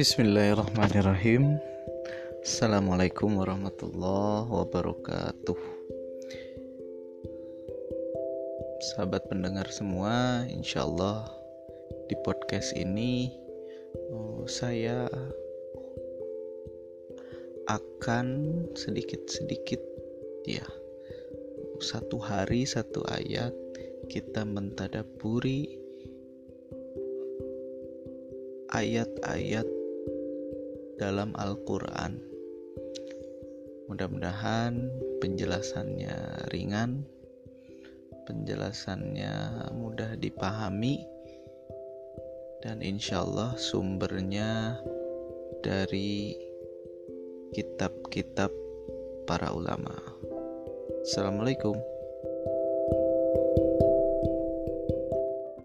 Bismillahirrahmanirrahim. Assalamualaikum warahmatullahi wabarakatuh. Sahabat pendengar semua Insya Allah Di podcast ini oh, Saya Akan Sedikit-sedikit Ya Satu hari satu ayat Kita mentadaburi ayat-ayat dalam Al-Quran. Mudah-mudahan penjelasannya ringan, penjelasannya mudah dipahami, dan insya Allah sumbernya dari kitab-kitab para ulama. Assalamualaikum.